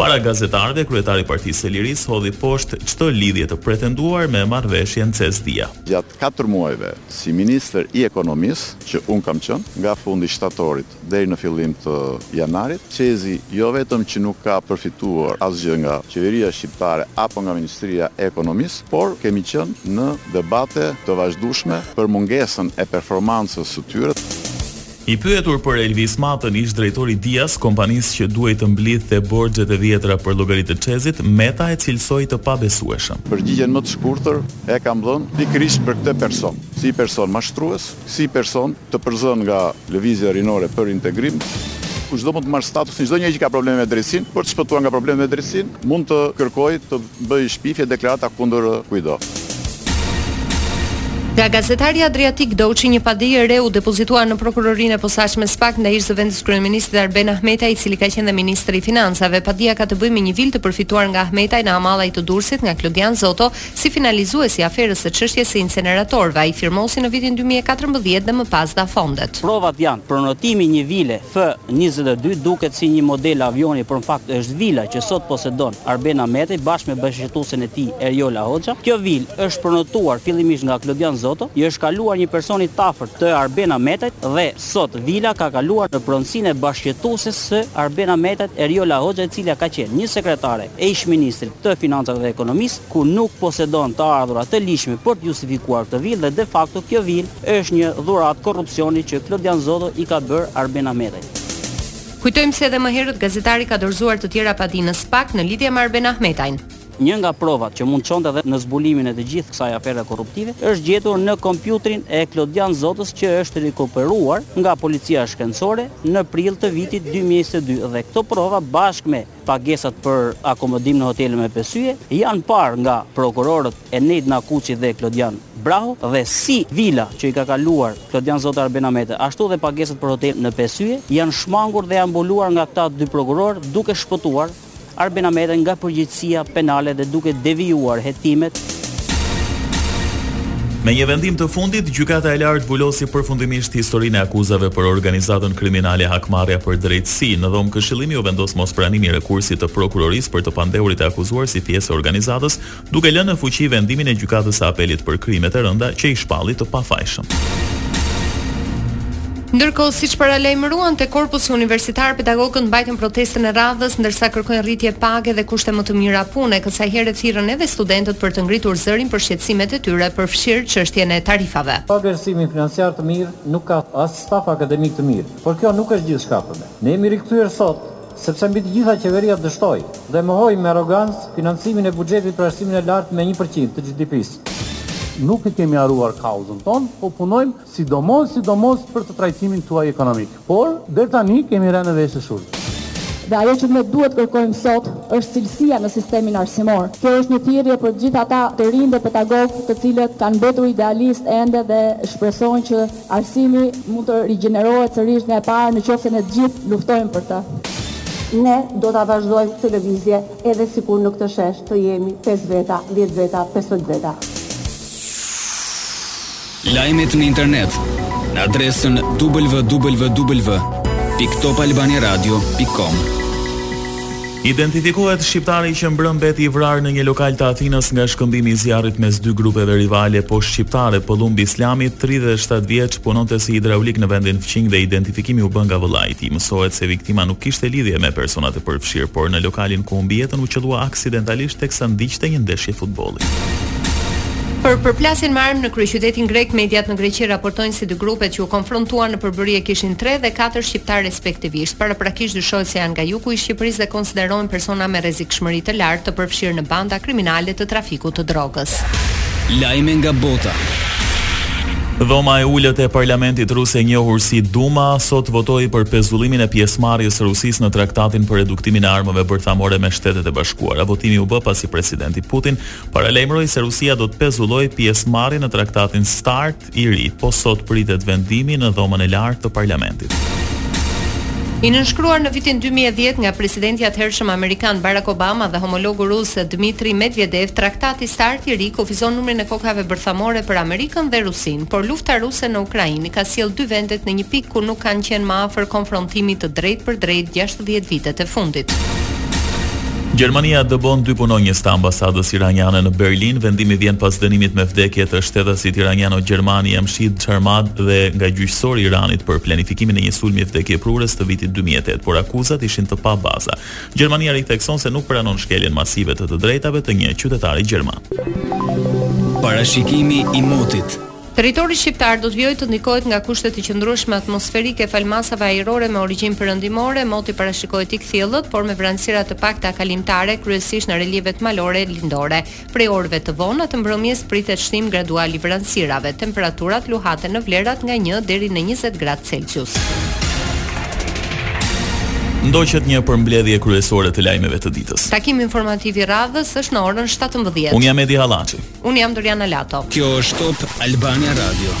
Para gazetarëve, kryetari i Partisë së Lirisë hodhi poshtë çdo lidhje të pretenduar me marrëveshjen ÇEZ-DIA. Gjatë katër muajve si ministër i Ekonomisë që unë kam qenë, nga fundi i shtatorit deri në fillim të janarit, Çezi jo vetëm që nuk ka përfituar asgjë nga qeveria shqiptare apo nga Ministria e Ekonomisë, por kemi qenë në debate të vazhdueshme për mungesën e performancës së tyre. I pyetur për Elvis Matën, ish-drejtor i Dias, kompanisë që duhej të mblidhte borxhet e vjetra për llogari të Çezit, Meta e cilësoi të pabesueshëm. Përgjigjen më të shkurtër e kam dhënë pikërisht për këtë person. Si person mashtrues, si person të përzënë nga Lëvizja Rinore për Integrim, kushdo mund të marrë status, çdo njeri që ka probleme me drejtësinë, për të shpëtuar nga problemet me drejtësinë, mund të kërkojë të. Bëjë shpifje deklarata kundër kujdo. Nga gazetari Adriatik Doçi një padi e re u depozitua në Prokurorinë e Posaçme SPAK ndaj ish-zëvendës kryeministrit Arben Ahmetaj i cili ka qenë dhe ministër i Financave. Padia ka të bëjë me një vilë të përfituar nga Ahmetaj në Hamallaj të Durrësit nga Klodian Zoto si finalizues i aferës së çështjes së inceneratorëve. Ai firmosi në vitin dy mijë e katërmbëdhjetë dhe më pas dha fondet. Provat janë prenotimi i një vile F njëzet e dy duket si një model avioni por në fakt është vila që sot posedon Arben Ahmetaj bashkë me bashkëjetuesen e tij Erjola Hoxha. Kjo vilë është prenotuar fillimisht nga Klodian Zoto, i është kaluar një personi të afërt të Arben Ahmetajt dhe sot vila ka kaluar në pronësinë e bashkëjetueses së Arben Ahmetajt Erjola Hoxha e cila ka qenë një sekretare e ish-ministrit të Financave dhe Ekonomisë, ku nuk posedon të ardhura të ligjshme për të justifikuar këtë vilë dhe de facto kjo vilë është një dhuratë korrupsioni që Klodian Zoto i ka bërë Arben Ahmetajt. Kujtojmë se edhe më herët gazetari ka dorëzuar të tjera padi në SPAK në lidhje me Arben Ahmetajn. Një nga provat që mund të çonte dhe në zbulimin e të gjithë kësaj afere korruptive është gjetur në kompjuterin e Klodian Zotos që është rekuperuar nga policia shkencore në prill të vitit dy mijë e njëzet e dy dhe këto prova bashkë me Pagesat për akomodim në hotelin me pesë yje janë parë nga prokurorët Ened Nakuçi dhe Klodian Braho dhe si vila që i ka kaluar Klodian Zoto Arben Ahmetajt, ashtu dhe pagesat për hotel me pesë yje janë shmangur dhe janë mbuluar nga këta dy prokurorë duke shpëtuar Arben Ahmetajn nga përgjegjësia penale dhe duke devijuar hetimet Me një vendim të fundit, Gjykata e Lartë vulosi përfundimisht historinë e akuzave për organizatën kriminale Hakmarrja për Drejtësi. Në dhomë këshillimi u vendos mospranimi i rekursit të prokurorisë për të pandehurit e akuzuar si pjesë e organizatës, duke lënë në fuqi vendimin e Gjykatës së Apelit për krimet e rënda që i shpalli të pafajshëm. Ndërkohë, siç paralajmëruan te korpusi universitar, pedagogët mbajtën protestën e radhës, ndërsa kërkojnë rritje page dhe kushte më të mira pune, kësaj here thirrën edhe studentët për të ngritur zërin për shqetësimet e tyre, përfshirë çështjen e tarifave. Pa vlerësimin financiar të mirë, nuk ka as staf akademik të mirë. Por kjo nuk është gjithçka për ne. Ne jemi rikthyer sot, sepse mbi të gjitha qeveria dështoi dhe mohoi me arrogancë financimin e buxhetit për arsimin e lartë me një për qind të GDP-së. Nuk e kemi harruar kauzën tonë, po punojmë Sidomos, sidomos për të trajtimin tuaj ekonomik. Por, deri tani kemi rënë në vesh të shurdhër. Dhe ajo që ne duhet kërkojmë sot është cilësia në sistemin arsimor. Kjo është një thirrje për të gjithë ata të rinj dhe pedagogë të cilët kanë mbetur idealistë ende dhe shpresojnë që arsimi mund të rigjenerohet sërish nga e para në qoftë se ne të gjithë luftojmë për të. Ne do ta vazhdojmë këtë lëvizje edhe sikur në këtë shesh të jemi pesë veta, dhjetë veta, pesëmbëdhjetë veta. Lajmet në internet në adresën www.topalbaniaradio.com. Identifikohet shqiptari që mbrëmë mbeti i vrarë në një lokal të Athinës nga shkëmbimi i zjarrit mes dy grupeve rivale po shqiptare, Pëllumb Islami, 37 vjeç, punonte si hidraulik në vendin fqinj dhe identifikimi u bë nga vëllai i tij. Mësohet se viktima nuk kishte lidhje me personat e përfshirë, por në lokalin ku humbi jetën u qëllua aksidentalisht teksa ndiqte një ndeshje futbolli. Për përplasjen me armë në kryeqytetin grek, mediat në Greqi raportojnë se dy grupet që u konfrontuan në përbërje kishin tre dhe katër shqiptarë respektivisht. Paraprakisht dyshohet se janë nga jugu i Shqipërisë dhe konsiderohen persona me rrezikshmëri të lartë të përfshirë në banda kriminale të trafikut të drogës. Lajme nga bota. Dhoma e Ulët e Parlamentit rus, e njohur si Duma sot votoi për pezullimin e pjesëmarrjes së Rusisë në Traktatin për Reduktimin e Armëve Bërthamore me Shtetet e Bashkuara. Votimi u bë pasi Presidenti Putin paralajmëroi se Rusia do të pezullojë pjesëmarrjen në traktatin START i ri, po sot pritet vendimi në Dhomën e Lartë të Parlamentit. I nënshkruar në vitin dy mijë e dhjetë nga presidenti i atëhershëm amerikan Barack Obama dhe homologu rus Dmitri Medvedev, Traktati START i ri kufizon numrin e kokave bërthamore për Amerikën dhe Rusinë, por lufta ruse në Ukrainë i ka sjellë dy vendet në një pikë ku nuk kanë qenë më afër konfrontimit të drejtpërdrejtë dhjetë vitet e fundit. Gjermania dëbon dy punonjës të ambasadës iraniane në Berlin. Vendimi vjen pas dënimit me vdekje të shtetasit iraniano-gjerman Jamshid Sharmahd nga gjyqësori i Iranit për planifikimin e një sulmi vdekjeprurës të vitit 2008, por akuzat ishin të pabaza. Gjermania rithekson se nuk pranon shkeljen masive të të drejtave të një qytetari gjerman. Parashikimi i motit. Territori shqiptar do të vijojë të ndikohet nga kushte të qëndrueshme atmosferike falë masave ajrore me origjinë perëndimore, moti parashikohet i kthjellët, por me vranësira të pakta kalimtare, kryesisht në relievet malore lindore. Prej orëve të vona të mbrëmjes pritet shtim gradual i vranësirave, temperaturat luhaten në vlerat nga një deri në njëzet gradë celsius. Ndoqët një përmbledhje kryesore të lajmeve të ditës. Takimi informativ i radhës është në orën 17. Unë jam Edi Hallaçi. Unë jam Doriana Lato. Kjo është Top Albania Radio.